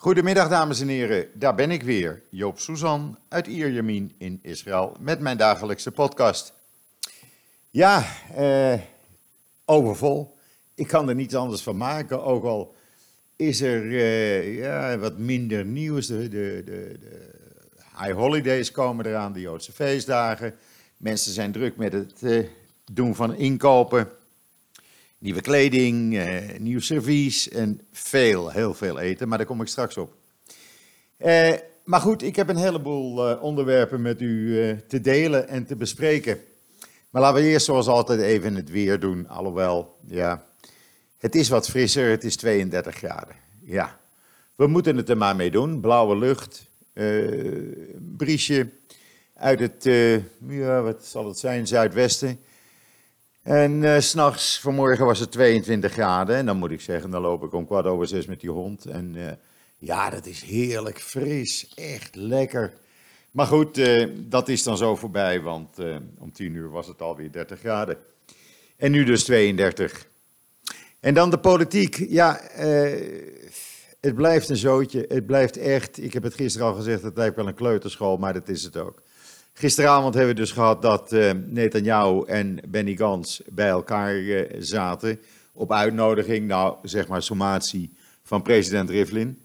Goedemiddag dames en heren, daar ben ik weer, Joop Suzan uit Ierjemien in Israël met mijn dagelijkse podcast. Ja, eh, overvol. Ik kan er niets anders van maken, ook al is er eh, ja, wat minder nieuws. De, de, de, de, high holidays komen eraan, de Joodse feestdagen. Mensen zijn druk met het eh, doen van inkopen. Nieuwe kleding, eh, nieuw servies en veel, heel veel eten, maar daar kom ik straks op. Eh, maar goed, ik heb een heleboel eh, onderwerpen met u te delen en te bespreken. Maar laten we eerst zoals altijd even het weer doen, alhoewel, ja, het is wat frisser, het is 32 graden. Ja, we moeten het er maar mee doen. Blauwe lucht, briesje uit het, ja, wat zal het zijn, zuidwesten. En s s'nachts, vanmorgen was het 22 graden. En dan moet ik zeggen, dan loop ik om kwart over zes met die hond. En eh, ja, dat is heerlijk fris. Echt lekker. Maar goed, eh, dat is dan zo voorbij, want om 10 uur was het alweer 30 graden. En nu dus 32. En dan de politiek. Ja, het blijft een zootje. Het blijft echt, ik heb het gisteren al gezegd, het lijkt wel een kleuterschool, maar dat is het ook. Gisteravond hebben we dus gehad dat eh Netanyahu en Benny Gantz bij elkaar eh, zaten. Op uitnodiging, nou zeg maar sommatie van president Rivlin.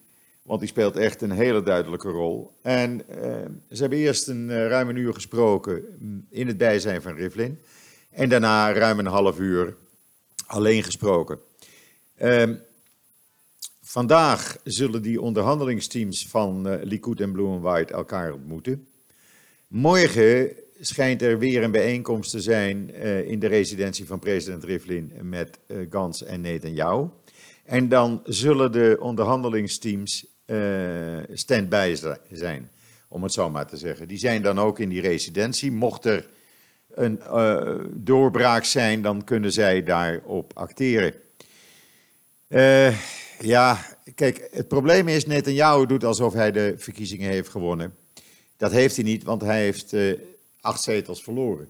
Want die speelt echt een hele duidelijke rol. En eh, ze hebben eerst een ruim een uur gesproken mm, in het bijzijn van Rivlin. En daarna ruim een half uur alleen gesproken. Ehm, vandaag zullen die onderhandelingsteams van Likud en Blue and White elkaar ontmoeten. Morgen schijnt er weer een bijeenkomst te zijn eh, in de residentie van president Rivlin met eh, Gans en Netanyahu. En dan zullen de onderhandelingsteams eh stand-by zi- zijn, om het zo maar te zeggen. Die zijn dan ook in die residentie. Mocht er een doorbraak zijn, dan kunnen zij daarop acteren. Ja, kijk, het probleem is, Netanyahu doet alsof hij de verkiezingen heeft gewonnen. Dat heeft hij niet, want hij heeft eh, acht zetels verloren.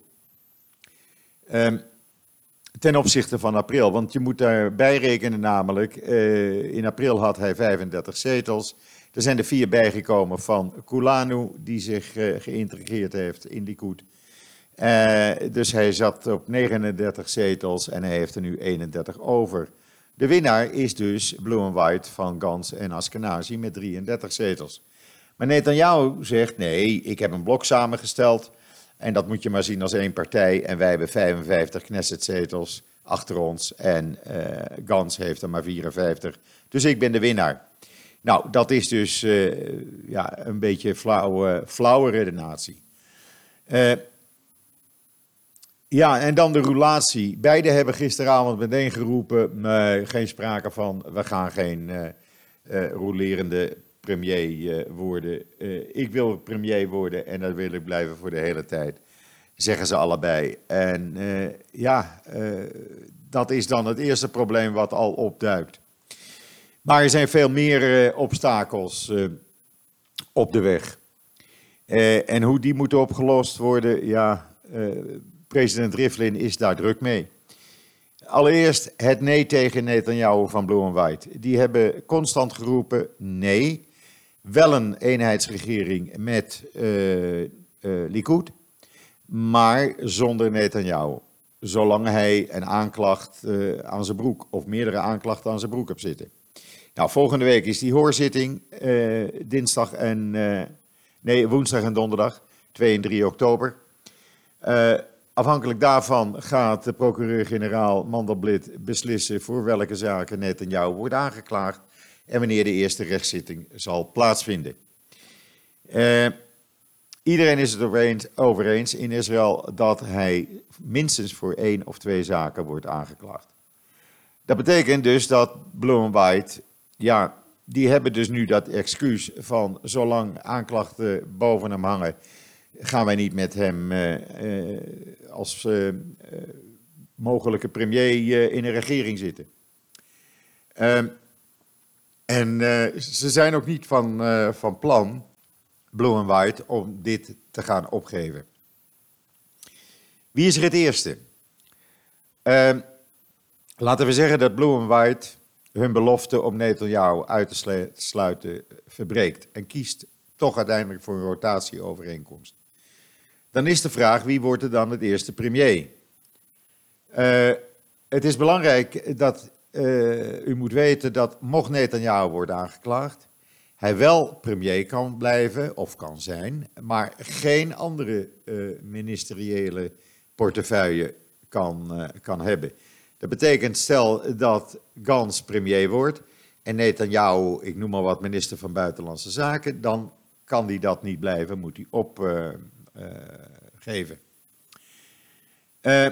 Ehm, ten opzichte van april, want je moet daarbij rekenen namelijk, eh, in april had hij 35 zetels. Er zijn er vier bijgekomen van Kulanu, die zich eh, geïntegreerd heeft in Likud. Eh, dus hij zat op 39 zetels en hij heeft er nu 31 over. De winnaar is dus Blue and White van Gans en Askenazi met 33 zetels. Maar Netanyahu zegt, nee, ik heb een blok samengesteld en dat moet je maar zien als één partij. En wij hebben 55 Knesset-zetels achter ons en eh Gans heeft er maar 54. Dus ik ben de winnaar. Nou, dat is dus eh, ja, een beetje flauwe, redenatie. Eh, ja, en dan de roulatie. Beide hebben gisteravond meteen geroepen, geen sprake van, we gaan geen rolerende premier eh, worden. Eh, ik wil premier worden en dat wil ik blijven voor de hele tijd, zeggen ze allebei. En eh, ja, dat is dan het eerste probleem wat al opduikt. Maar er zijn veel meer obstakels op de weg. En hoe die moeten opgelost worden, ja, president Rivlin is daar druk mee. Allereerst het nee tegen Netanyahu van Blue and White. Die hebben constant geroepen nee, wel een eenheidsregering met eh, Likud, maar zonder Netanyahu. Zolang hij een aanklacht eh, aan zijn broek of meerdere aanklachten aan zijn broek heeft zitten. Nou, volgende week is die hoorzitting, dinsdag en, nee, woensdag en donderdag, 2 en 3 oktober. Afhankelijk daarvan gaat de procureur-generaal Mandelblit beslissen voor welke zaken Netanyahu wordt aangeklaagd en wanneer de eerste rechtszitting zal plaatsvinden. Eh, iedereen is het over eens, over eens in Israël dat hij minstens voor één of twee zaken wordt aangeklaagd. Dat betekent dus dat Blue and White, ja, die hebben dus nu dat excuus van zolang aanklachten boven hem hangen, gaan wij niet met hem eh, eh, als mogelijke premier in een regering zitten. En eh, ze zijn ook niet van, eh, van plan, Blue and White, om dit te gaan opgeven. Wie is er het eerste? Ehm, laten we zeggen dat Blue and White hun belofte om Netanyahu uit te sluiten verbreekt en kiest toch uiteindelijk voor een rotatieovereenkomst. Dan is de vraag, wie wordt er dan het eerste premier? Uh, het is belangrijk dat uh, u moet weten dat mocht Netanyahu worden aangeklaagd, hij wel premier kan blijven of kan zijn, maar geen andere uh, ministeriële portefeuille kan, kan hebben. Dat betekent, stel dat Gans premier wordt en Netanyahu, ik noem maar wat, minister van Buitenlandse Zaken, dan kan hij dat niet blijven, moet hij opgeven. Uh,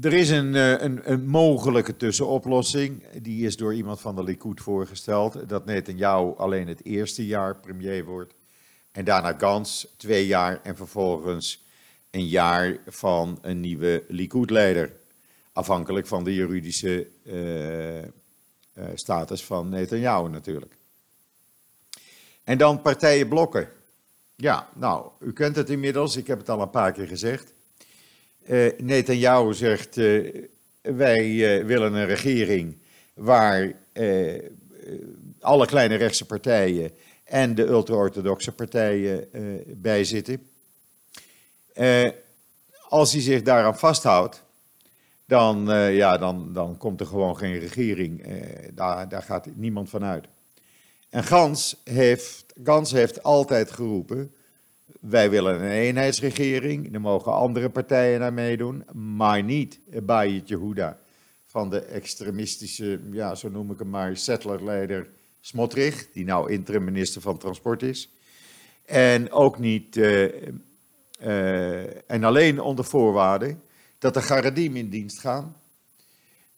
er is een, een, een, mogelijke tussenoplossing. Die is door iemand van de Likud voorgesteld. Dat Netanyahu alleen het eerste jaar premier wordt. En daarna Gans twee jaar en vervolgens een jaar van een nieuwe Likud-leider. Afhankelijk van de juridische uh, status van Netanyahu natuurlijk. En dan partijen blokken. Ja, nou, u kent het inmiddels, ik heb het al een paar keer gezegd. Uh, Netanyahu zegt, uh, wij uh, willen een regering waar alle kleine rechtse partijen en de ultra-orthodoxe partijen bij zitten. als hij zich daaraan vasthoudt, dan, ja, dan, dan komt er gewoon geen regering. daar, daar gaat niemand van uit. En Gans heeft, Gans heeft altijd geroepen, wij willen een eenheidsregering, er mogen andere partijen naar meedoen, maar niet Bayit Yehuda van de extremistische, ja, zo noem ik hem maar, settlerleider Smotrich, die nou interim minister van Transport is. En ook niet, uh, uh, en alleen onder voorwaarde dat de Garadim in dienst gaan.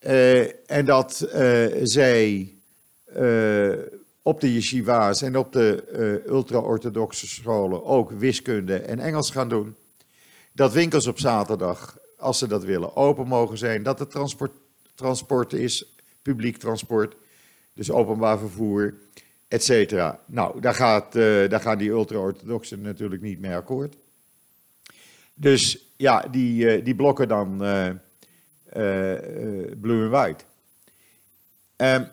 Uh, en dat zij op de yeshiva's en op de uh, ultra-orthodoxe scholen ook wiskunde en Engels gaan doen. Dat winkels op zaterdag, als ze dat willen, open mogen zijn. Dat het transport, transport is, publiek transport, dus openbaar vervoer, et cetera. Nou, daar, gaat, uh, daar gaan die ultra-orthodoxen natuurlijk niet mee akkoord. Dus ja, die, uh, die blokken dan blue en white. Um,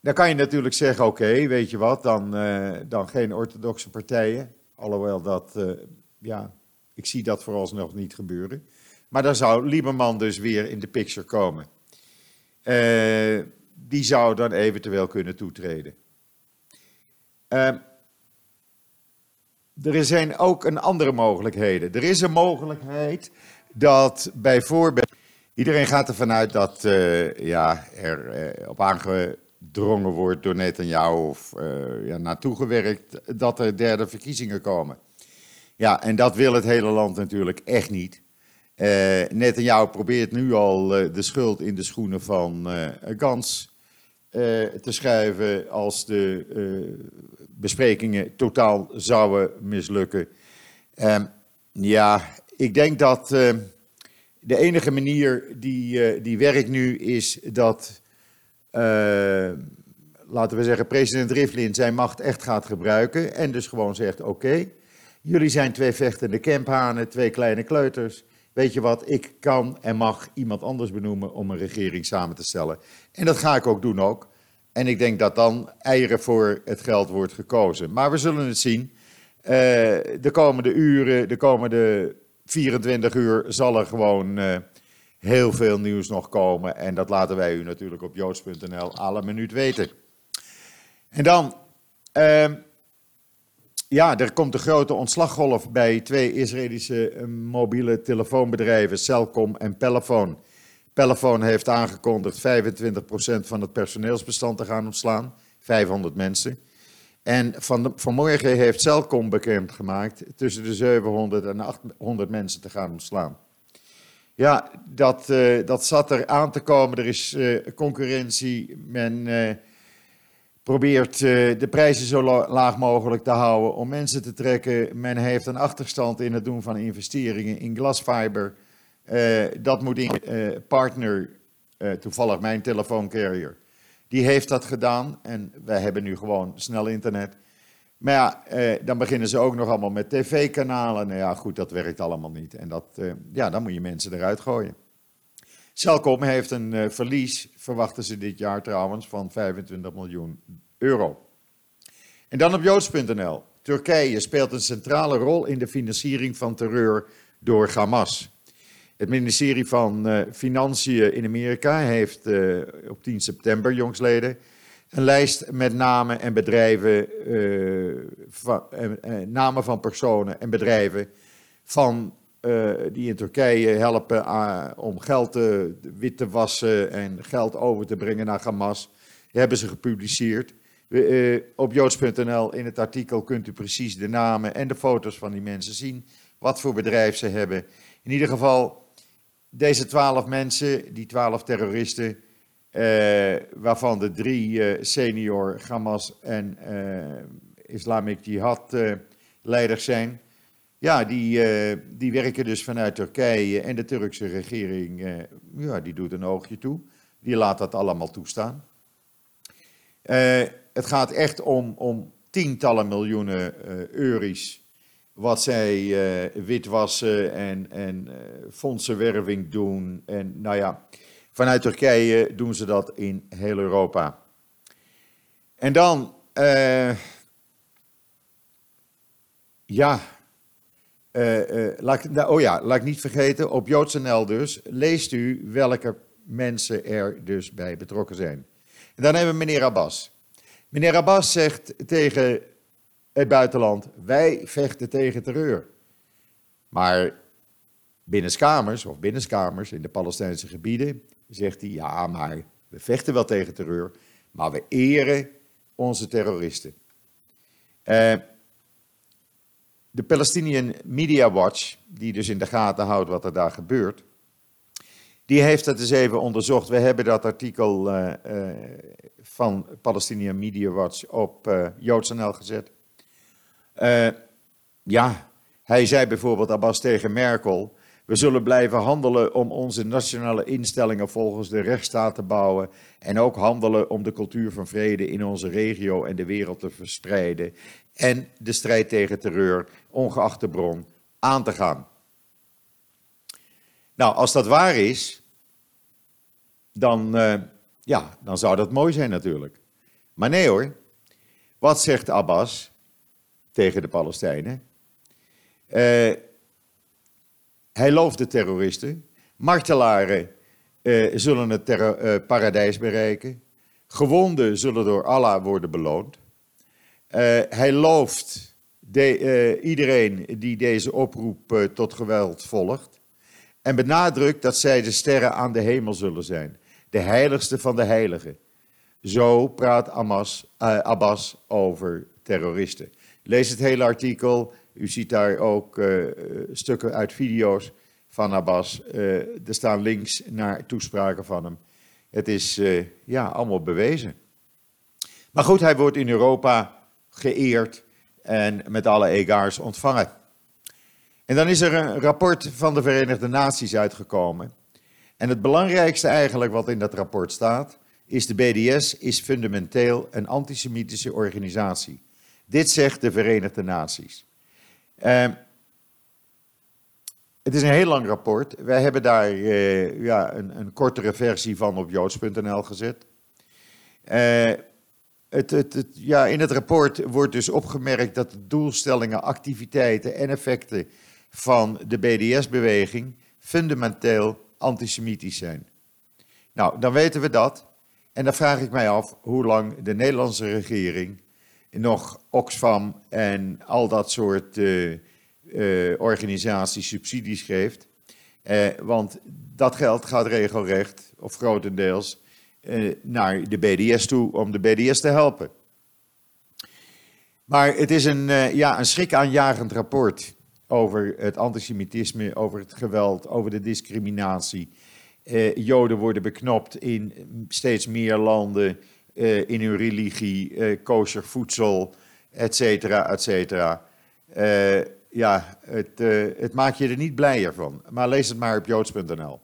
dan kan je natuurlijk zeggen, oké, weet je wat, dan, uh, dan geen orthodoxe partijen. Alhoewel dat, uh, ja, ik zie dat vooralsnog niet gebeuren. Maar dan zou Lieberman dus weer in de picture komen. Uh, die zou dan eventueel kunnen toetreden. er zijn ook een andere mogelijkheden. Er is een mogelijkheid dat bijvoorbeeld... Iedereen gaat ervan uit dat ja, er op aange gedrongen wordt door Netanyahu of uh, ja, naartoe gewerkt dat er derde verkiezingen komen. Ja, en dat wil het hele land natuurlijk echt niet. Uh, Netanyahu probeert nu al uh, de schuld in de schoenen van Gans te schrijven als de besprekingen totaal zouden mislukken. Ehm, ja, ik denk dat de enige manier die, die werkt nu is dat laten we zeggen, president Rivlin zijn macht echt gaat gebruiken. En dus gewoon zegt: Oké, jullie zijn twee vechtende kemphanen, twee kleine kleuters. Weet je wat, ik kan en mag iemand anders benoemen om een regering samen te stellen. En dat ga ik ook doen ook. En ik denk dat dan eieren voor het geld wordt gekozen. Maar we zullen het zien. Uh, de komende uren, de komende 24 uur zal er gewoon uh, heel veel nieuws nog komen. En dat laten wij u natuurlijk op joods.nl alle minuut weten. En dan, uh, ja, er komt een grote ontslaggolf bij twee Israëlische uh, mobiele telefoonbedrijven, Celcom en Pelephone. Pelephone heeft aangekondigd 25% van het personeelsbestand te gaan ontslaan, 500 mensen. En van vanmorgen heeft Celcom bekendgemaakt tussen de 700 en 800 mensen te gaan ontslaan. Ja, dat, uh, dat zat er aan te komen. Er is uh, concurrentie. Men uh, probeert de prijzen zo laag mogelijk te houden om mensen te trekken. Men heeft een achterstand in het doen van investeringen in glasfiber. dat moet in partner, toevallig mijn telefooncarrier, die heeft dat gedaan. En wij hebben nu gewoon snel internet. Maar ja, eh, dan beginnen ze ook nog allemaal met tv-kanalen. Nou ja, goed, dat werkt allemaal niet. En dat, eh, ja, dan moet je mensen eruit gooien. Celcom heeft een verlies, verwachten ze dit jaar trouwens, van 25 miljoen euro. En dan op joods.nl. Turkije speelt een centrale rol in de financiering van terreur door Hamas. Het ministerie van uh, Financiën in Amerika heeft uh, op 10 september jongstleden een lijst met namen en bedrijven, uh, van, namen van personen en bedrijven van, die in Turkije helpen om geld te, wit te wassen en geld over te brengen naar Hamas. Hebben ze gepubliceerd. op joods.nl in het artikel kunt u precies de namen en de foto's van die mensen zien, wat voor bedrijf ze hebben. In ieder geval, deze twaalf mensen, die twaalf terroristen, eh, waarvan de drie eh, senior Hamas en eh, Islamic Jihad leiders zijn, ja, die, die werken dus vanuit Turkije en de Turkse regering, ja, die doet een oogje toe. Die laat dat allemaal toestaan. het gaat echt om, om tientallen miljoenen euro's wat zij uh, witwassen en, en uh, fondsenwerving doen. En nou ja, vanuit Turkije doen ze dat in heel Europa. En dan, uh, ja, laat, nou, oh ja, laat ik niet vergeten, op JoodsNL dus, leest u welke mensen er dus bij betrokken zijn. Dan hebben we meneer Abbas. Meneer Abbas zegt tegen het buitenland, wij vechten tegen terreur. Maar binnenskamers of binnenskamers in de Palestijnse gebieden zegt hij, ja, maar we vechten wel tegen terreur, maar we eren onze terroristen. Uh, de Palestinian Media Watch, die dus in de gaten houdt wat er daar gebeurt, die heeft dat eens even onderzocht. We hebben dat artikel uh, uh, van Palestinian Media Watch op uh, JoodsNL gezet. Ja, hij zei bijvoorbeeld Abbas tegen Merkel. We zullen blijven handelen om onze nationale instellingen volgens de rechtsstaat te bouwen. En ook handelen om de cultuur van vrede in onze regio en de wereld te verspreiden. En de strijd tegen terreur, ongeacht de bron, aan te gaan. Nou, als dat waar is, dan, uh, ja, dan zou dat mooi zijn natuurlijk. Maar nee hoor, wat zegt Abbas? tegen de Palestijnen. Uh, hij looft de terroristen. Martelaren uh, zullen het uh, paradijs bereiken. Gewonden zullen door Allah worden beloond. hij looft de, iedereen die deze oproep tot geweld volgt. En benadrukt dat zij de sterren aan de hemel zullen zijn. De heiligste van de heiligen. Zo praat Amas, Abbas over terroristen. Lees het hele artikel. U ziet daar ook uh, stukken uit video's van Abbas. Uh, er staan links naar toespraken van hem. Het is uh, ja, allemaal bewezen. Maar goed, hij wordt in Europa geëerd en met alle egaars ontvangen. En dan is er een rapport van de Verenigde Naties uitgekomen. En het belangrijkste eigenlijk wat in dat rapport staat, is de BDS is fundamenteel een antisemitische organisatie. Dit zegt de Verenigde Naties. Uh, het is een heel lang rapport. Wij hebben daar uh, ja, een, een, kortere versie van op joods.nl gezet. Het, het, ja, in het rapport wordt dus opgemerkt dat de doelstellingen, activiteiten en effecten van de BDS-beweging fundamenteel antisemitisch zijn. Nou, dan weten we dat. En dan vraag ik mij af hoe lang de Nederlandse regering nog Oxfam en al dat soort uh, uh, organisaties subsidies geeft. Uh, want dat geld gaat regelrecht, of grotendeels, naar de BDS toe om de BDS te helpen. Maar het is een, ja, een schrikaanjagend rapport over het antisemitisme, over het geweld, over de discriminatie. Joden worden beknopt in steeds meer landen. Eh, in hun religie, uh, kosher voedsel, et cetera, et cetera. Uh, ja, het, het maakt je er niet blijer van. Maar lees het maar op joods.nl.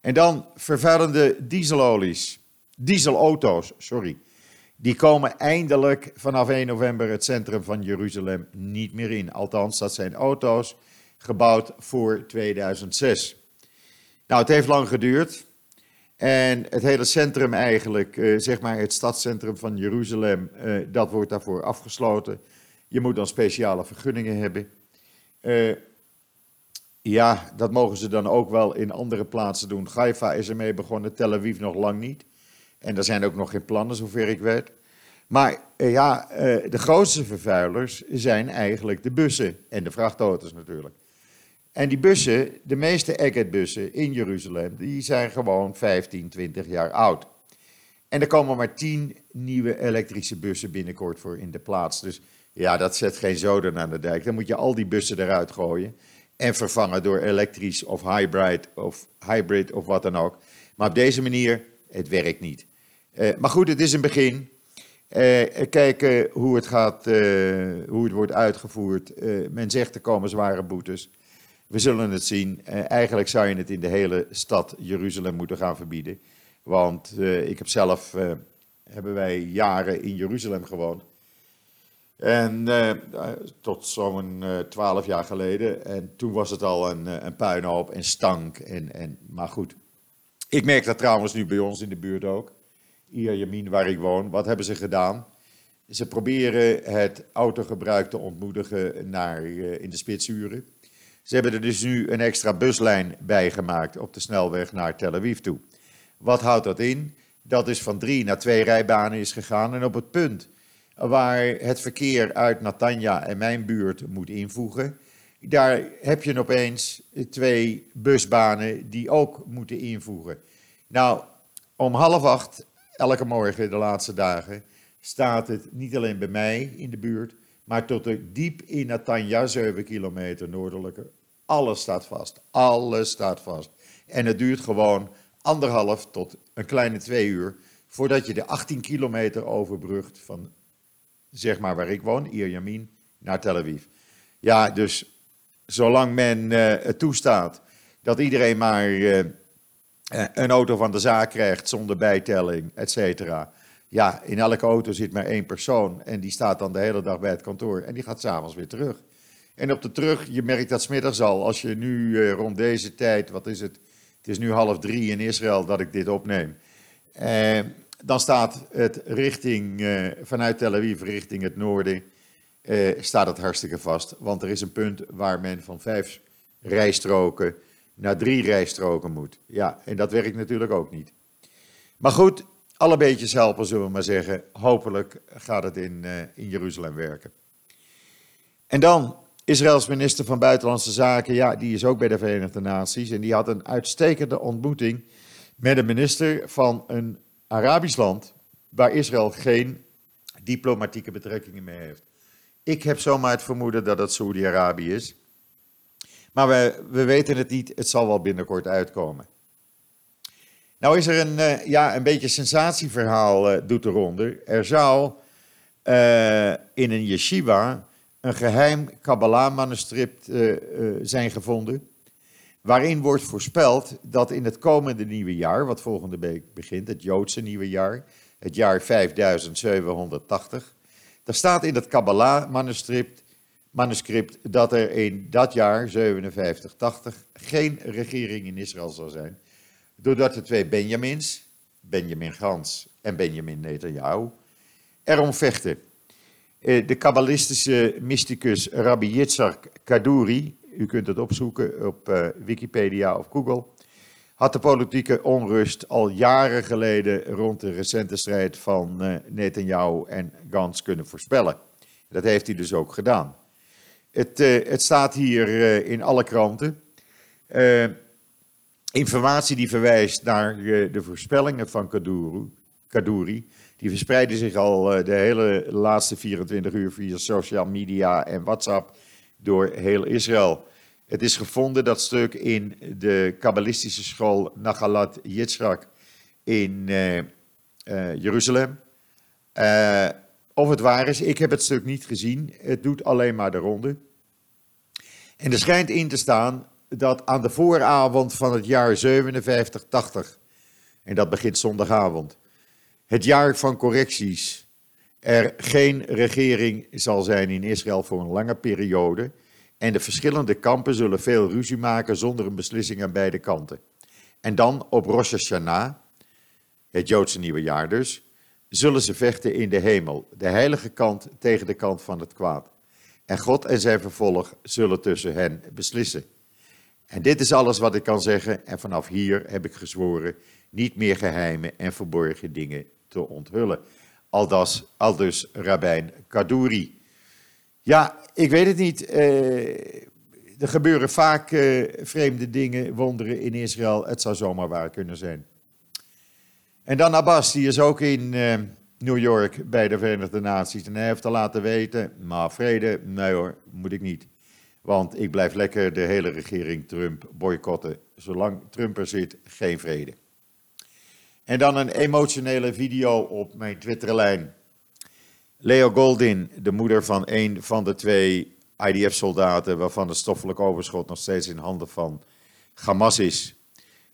En dan vervuilende dieselolies, dieselauto's, sorry. Die komen eindelijk vanaf 1 november het centrum van Jeruzalem niet meer in. Althans, dat zijn auto's gebouwd voor 2006. Nou, het heeft lang geduurd. En het hele centrum eigenlijk, eh, zeg maar het stadscentrum van Jeruzalem, eh, dat wordt daarvoor afgesloten. Je moet dan speciale vergunningen hebben. Eh, ja, dat mogen ze dan ook wel in andere plaatsen doen. Haifa is ermee begonnen, Tel Aviv nog lang niet. En er zijn ook nog geen plannen, zover ik weet. Maar ja, de grootste vervuilers zijn eigenlijk de bussen en de vrachtauto's natuurlijk. En die bussen, de meeste Egged-bussen in Jeruzalem, die zijn gewoon 15, 20 jaar oud. En er komen maar 10 nieuwe elektrische bussen binnenkort voor in de plaats. Dus ja, dat zet geen zoden aan de dijk. Dan moet je al die bussen eruit gooien en vervangen door elektrisch of hybrid of, hybrid of wat dan ook. Maar op deze manier, het werkt niet. Uh, maar goed, het is een begin. Uh, kijken hoe het gaat, hoe het wordt uitgevoerd. men zegt er komen zware boetes. We zullen het zien. eigenlijk zou je het in de hele stad Jeruzalem moeten gaan verbieden. Want ik heb zelf, hebben wij jaren in Jeruzalem gewoond. En uh, tot zo'n uh, twaalf jaar geleden. En toen was het al een, een puinhoop en stank. En, en, maar goed, ik merk dat trouwens nu bij ons in de buurt ook. Ierjamin, waar ik woon. Wat hebben ze gedaan? Ze proberen het autogebruik te ontmoedigen naar, uh, in de spitsuren. Ze hebben er dus nu een extra buslijn bij gemaakt op de snelweg naar Tel Aviv toe. Wat houdt dat in? Dat is van drie naar twee rijbanen is gegaan. En op het punt waar het verkeer uit Natanja en mijn buurt moet invoegen. Daar heb je opeens twee busbanen die ook moeten invoegen. Nou, om half acht, elke morgen de laatste dagen, staat het niet alleen bij mij in de buurt, maar tot er diep in Natanja, 7 kilometer noordelijker. Alles staat vast. Alles staat vast. En het duurt gewoon anderhalf tot een kleine twee uur voordat je de 18 kilometer overbrugt van zeg maar waar ik woon, Ierjamin, naar Tel Aviv. Ja, dus zolang men uh, het toestaat dat iedereen maar uh, een auto van de zaak krijgt zonder bijtelling, et cetera. Ja, in elke auto zit maar één persoon en die staat dan de hele dag bij het kantoor en die gaat s'avonds weer terug. En op de terug, je merkt dat smiddags al, als je nu uh, rond deze tijd, wat is het, het is nu half drie in Israël dat ik dit opneem dan staat het richting, uh, vanuit Tel Aviv richting het noorden, staat het hartstikke vast. Want er is een punt waar men van vijf rijstroken naar drie rijstroken moet. Ja, en dat werkt natuurlijk ook niet. Maar goed, alle beetjes helpen, zullen we maar zeggen. Hopelijk gaat het in, uh, in Jeruzalem werken. En dan, Israëls minister van Buitenlandse Zaken, ja, die is ook bij de Verenigde Naties. En die had een uitstekende ontmoeting met een minister van een Arabisch land waar Israël geen diplomatieke betrekkingen mee heeft. Ik heb zomaar het vermoeden dat het Saoedi-Arabië is. Maar we, we weten het niet, het zal wel binnenkort uitkomen. Nou is er een, uh, ja, een beetje sensatieverhaal, uh, doet de ronde. Er zou uh, in een yeshiva een geheim Kabbalah-manuscript zijn gevonden waarin wordt voorspeld dat in het komende nieuwe jaar, wat volgende week begint, het Joodse nieuwe jaar, het jaar 5780, daar staat in het Kabbalah-manuscript manuscript dat er in dat jaar, 5780, geen regering in Israël zal zijn, doordat de twee Benjamins, Benjamin Gans en Benjamin Netanyahu, erom vechten. Eh, de kabbalistische mysticus Rabbi Yitzhak Kaduri, u kunt het opzoeken op uh, Wikipedia of Google, had de politieke onrust al jaren geleden rond de recente strijd van uh, Netanyahu en Gans kunnen voorspellen. Dat heeft hij dus ook gedaan. Het, het staat hier in alle kranten. Informatie die verwijst naar de voorspellingen van Kaduru, Kaduri, die verspreiden zich al de hele laatste 24 uur via social media en WhatsApp door heel Israël. Het is gevonden, dat stuk, in de kabbalistische school Nachalat Yitzhak in uh, Jeruzalem. Of het waar is, ik heb het stuk niet gezien. Het doet alleen maar de ronde. En er schijnt in te staan dat aan de vooravond van het jaar 5780, en dat begint zondagavond, het jaar van correcties, er geen regering zal zijn in Israël voor een lange periode. En de verschillende kampen zullen veel ruzie maken zonder een beslissing aan beide kanten. En dan op Rosh Hashanah, het Joodse nieuwe jaar dus, zullen ze vechten in de hemel, de heilige kant tegen de kant van het kwaad. En God en zijn vervolg zullen tussen hen beslissen. En dit is alles wat ik kan zeggen. En vanaf hier heb ik gezworen niet meer geheime en verborgen dingen te onthullen. Aldus, aldus Rabijn Kaduri. Ja, ik weet het niet. Eh, er gebeuren vaak eh, vreemde dingen, wonderen in Israël. Het zou zomaar waar kunnen zijn. En dan Abbas, die is ook in eh, New York bij de Verenigde Naties. En hij heeft al laten weten, maar vrede, nee hoor, moet ik niet. Want ik blijf lekker de hele regering Trump boycotten. Zolang Trump er zit, geen vrede. En dan een emotionele video op mijn Twitterlijn. Leo Goldin, de moeder van een van de twee IDF-soldaten, waarvan het stoffelijk overschot nog steeds in handen van Hamas is.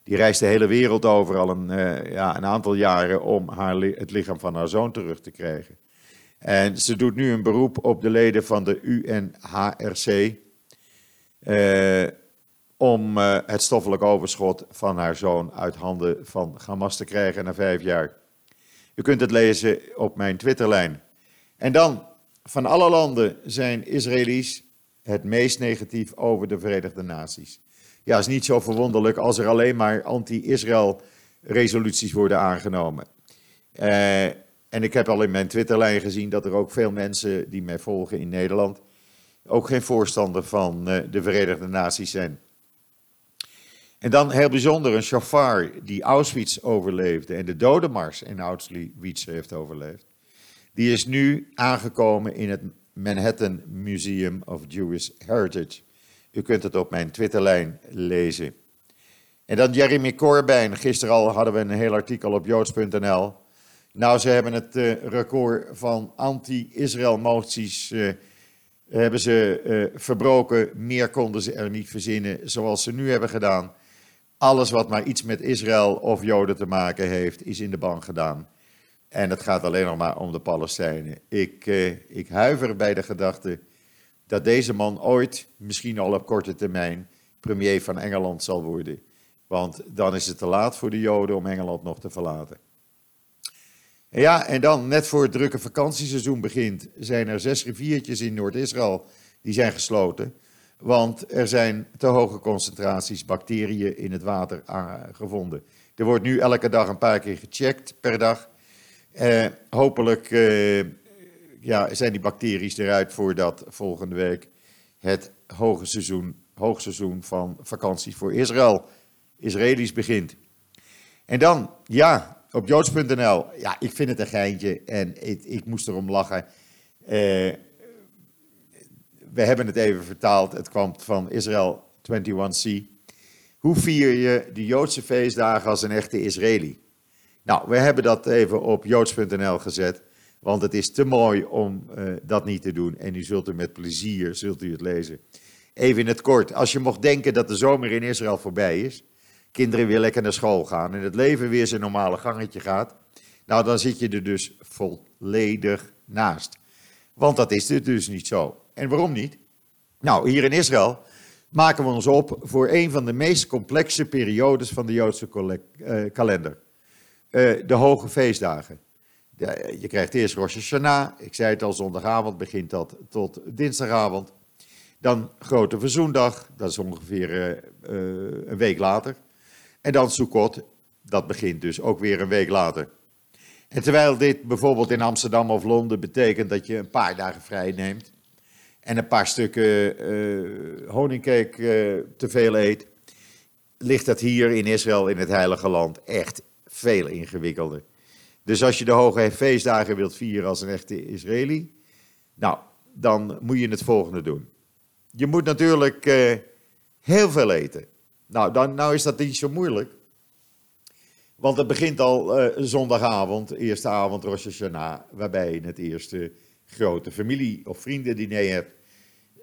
Die reist de hele wereld over al een, uh, ja, een aantal jaren om haar, het lichaam van haar zoon terug te krijgen. En ze doet nu een beroep op de leden van de UNHRC. Uh, om uh, het stoffelijk overschot van haar zoon uit handen van Hamas te krijgen na vijf jaar. U kunt het lezen op mijn Twitterlijn. En dan, van alle landen zijn Israëli's het meest negatief over de Verenigde Naties. Ja, is niet zo verwonderlijk als er alleen maar anti-Israël resoluties worden aangenomen. Uh, en ik heb al in mijn Twitterlijn gezien dat er ook veel mensen die mij volgen in Nederland ook geen voorstander van uh, de Verenigde Naties zijn. En dan heel bijzonder een chauffeur die Auschwitz overleefde en de dodenmars in Auschwitz heeft overleefd. Die is nu aangekomen in het Manhattan Museum of Jewish Heritage. U kunt het op mijn Twitterlijn lezen. En dan Jeremy Corbijn. Gisteren al hadden we een heel artikel op joods.nl. Nou, ze hebben het uh, record van anti-Israël moties uh, hebben ze uh, verbroken. Meer konden ze er niet verzinnen zoals ze nu hebben gedaan. Alles wat maar iets met Israël of Joden te maken heeft, is in de ban gedaan. En het gaat alleen nog maar om de Palestijnen. Ik, eh, ik huiver bij de gedachte dat deze man ooit, misschien al op korte termijn, premier van Engeland zal worden. Want dan is het te laat voor de Joden om Engeland nog te verlaten. Ja, en dan, net voor het drukke vakantieseizoen begint, zijn er zes riviertjes in Noord-Israël die zijn gesloten. Want er zijn te hoge concentraties bacteriën in het water gevonden. Er wordt nu elke dag een paar keer gecheckt per dag. Uh, hopelijk uh, ja, zijn die bacteriën eruit voordat volgende week het hoge seizoen, hoogseizoen van vakanties voor Israël, Israëli's begint. En dan, ja, op joods.nl, ja, ik vind het een geintje en ik, ik moest erom lachen. Uh, we hebben het even vertaald, het kwam van Israël 21C. Hoe vier je de Joodse feestdagen als een echte Israëli? Nou, we hebben dat even op joods.nl gezet, want het is te mooi om uh, dat niet te doen. En u zult er met plezier, zult u het lezen. Even in het kort, als je mocht denken dat de zomer in Israël voorbij is, kinderen weer lekker naar school gaan en het leven weer zijn normale gangetje gaat, nou dan zit je er dus volledig naast. Want dat is dus niet zo. En waarom niet? Nou, hier in Israël maken we ons op voor een van de meest complexe periodes van de Joodse uh, kalender. Uh, de hoge feestdagen. Je krijgt eerst Rosh Hashanah, ik zei het al, zondagavond begint dat tot dinsdagavond. Dan Grote Verzoendag, dat is ongeveer uh, een week later. En dan Sukkot, dat begint dus ook weer een week later. En terwijl dit bijvoorbeeld in Amsterdam of Londen betekent dat je een paar dagen vrij neemt en een paar stukken uh, honingcake uh, te veel eet, ligt dat hier in Israël, in het Heilige Land, echt veel ingewikkelder. Dus als je de hoge feestdagen wilt vieren als een echte Israëli, nou, dan moet je het volgende doen. Je moet natuurlijk uh, heel veel eten. Nou, dan, nou is dat niet zo moeilijk. Want het begint al uh, zondagavond, eerste avond Rosh Hashanah, waarbij je het eerste grote familie- of vriendendiner hebt.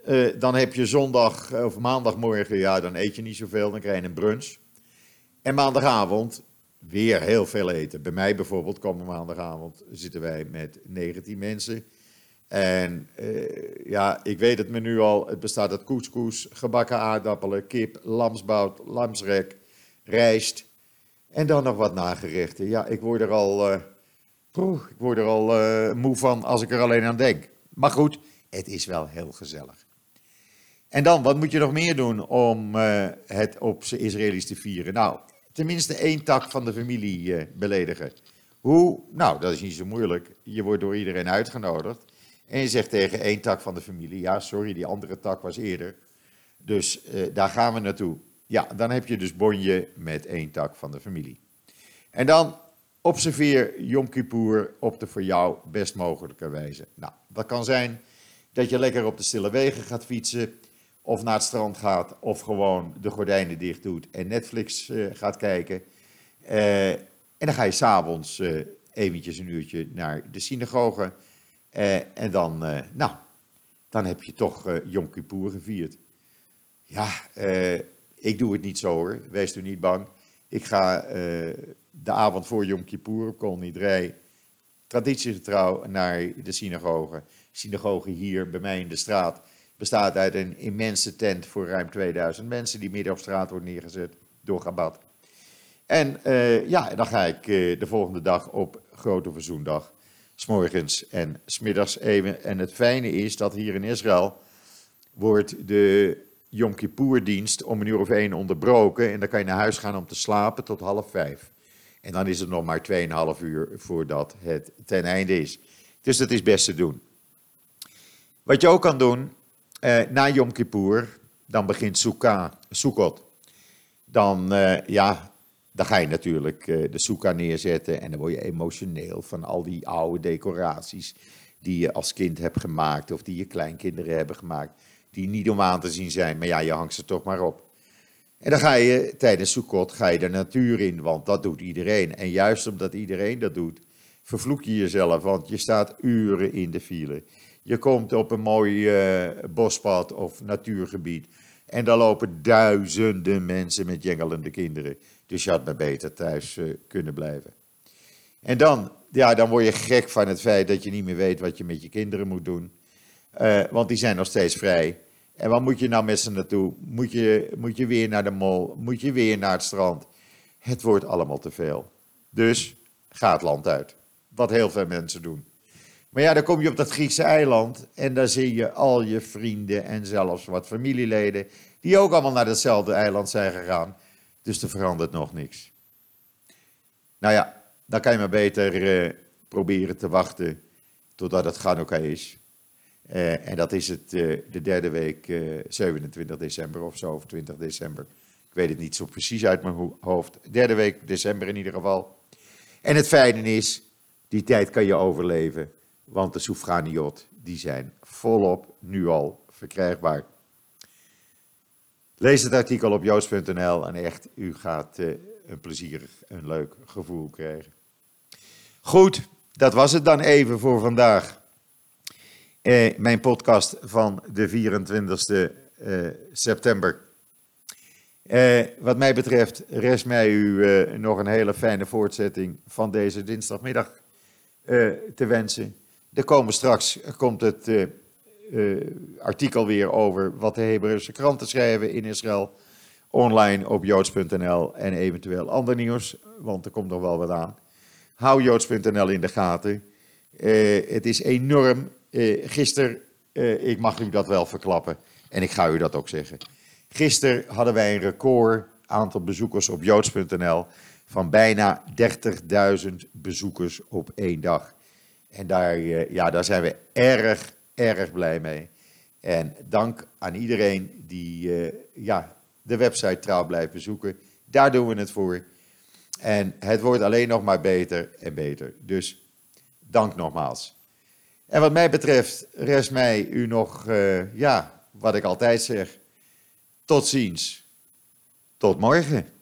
Uh, dan heb je zondag of maandagmorgen, ja, dan eet je niet zoveel, dan krijg je een brunch. En maandagavond weer heel veel eten. Bij mij bijvoorbeeld, komende maandagavond, zitten wij met 19 mensen. En uh, ja, ik weet het menu al. Het bestaat uit couscous, gebakken aardappelen, kip, lamsbout, lamsrek, rijst, En dan nog wat nagerechten. Ja, ik word er al, uh, ik word er al uh, moe van als ik er alleen aan denk. Maar goed, het is wel heel gezellig. En dan, wat moet je nog meer doen om het op zijn Israëli's te vieren? Nou, tenminste één tak van de familie beledigen. Hoe? Nou, dat is niet zo moeilijk. Je wordt door iedereen uitgenodigd. En je zegt tegen één tak van de familie: Ja, sorry, die andere tak was eerder. Dus daar gaan we naartoe. Ja, dan heb je dus bonje met één tak van de familie. En dan observeer Yom Kippur op de voor jou best mogelijke wijze. Nou, dat kan zijn dat je lekker op de stille wegen gaat fietsen, of naar het strand gaat, of gewoon de gordijnen dicht doet en Netflix uh, gaat kijken. Uh, en dan ga je s'avonds uh, eventjes een uurtje naar de synagoge. En dan, nou, dan heb je toch Yom Kippur gevierd. Ja, ik doe het niet zo hoor, wees u niet bang. Ik ga uh, de avond voor Yom Kippur op traditiegetrouw, naar de synagoge. Synagoge hier bij mij in de straat bestaat uit een immense tent voor ruim 2000 mensen die midden op straat wordt neergezet door Gabat. En uh, ja, dan ga ik uh, de volgende dag op Grote Verzoendag, s'morgens en smiddags even. En het fijne is dat hier in Israël wordt de Yom Kippur-dienst om een uur of één onderbroken. En dan kan je naar huis gaan om te slapen tot half vijf. En dan is het nog maar 2,5 uur voordat het ten einde is. Dus dat is best te doen. Wat je ook kan doen, eh, na Yom Kippur, dan begint Sukkot. Dan, eh, ja, dan ga je natuurlijk eh, de Sukkah neerzetten en dan word je emotioneel van al die oude decoraties die je als kind hebt gemaakt of die je kleinkinderen hebben gemaakt die niet om aan te zien zijn, maar ja, je hangt ze toch maar op. En dan ga je tijdens Sukkot ga je de natuur in, want dat doet iedereen. En juist omdat iedereen dat doet, vervloek je jezelf, want je staat uren in de file. Je komt op een mooi uh, bospad of natuurgebied en daar lopen duizenden mensen met jengelende kinderen. Dus je had maar beter thuis uh, kunnen blijven. En dan, ja, dan word je gek van het feit dat je niet meer weet wat je met je kinderen moet doen. Uh, want die zijn nog steeds vrij. En wat moet je nou met ze naartoe? Moet je, moet je weer naar de mol? Moet je weer naar het strand? Het wordt allemaal te veel. Dus ga het land uit. Wat heel veel mensen doen. Maar ja, dan kom je op dat Griekse eiland en daar zie je al je vrienden en zelfs wat familieleden die ook allemaal naar datzelfde eiland zijn gegaan. Dus er verandert nog niks. Nou ja, dan kan je maar beter uh, proberen te wachten totdat het Hanukkah is. Uh, en dat is het uh, de derde week, uh, eh, 27 december of zo, of 20 december. Ik weet het niet zo precies uit mijn hoofd. Derde week december in ieder geval. En het fijne is, die tijd kan je overleven, want de Soufganiot, die zijn volop nu al verkrijgbaar. Lees het artikel op joods.nl en echt, u gaat een plezierig, een leuk gevoel krijgen. Goed, dat was het dan even voor vandaag. Eh, mijn podcast van de 24 eh, september. Eh, wat mij betreft rest mij u eh, nog een hele fijne voortzetting van deze dinsdagmiddag eh, te wensen. Er komen straks komt het eh, artikel weer over wat de Hebreeuwse kranten schrijven in Israël. Online op joods.nl en eventueel ander nieuws, want er komt nog wel wat aan. Hou joods.nl in de gaten. het is enorm uh, gisteren, ik mag u dat wel verklappen en ik ga u dat ook zeggen. Gisteren hadden wij een record aantal bezoekers op joods.nl van bijna 30.000 bezoekers op één dag. En daar, ja, daar zijn we erg, erg blij mee. En dank aan iedereen die ja, de website trouw blijft bezoeken. Daar doen we het voor. En het wordt alleen nog maar beter en beter. Dus dank nogmaals. En wat mij betreft rest mij u nog, uh, ja, wat ik altijd zeg. Tot ziens. Tot morgen.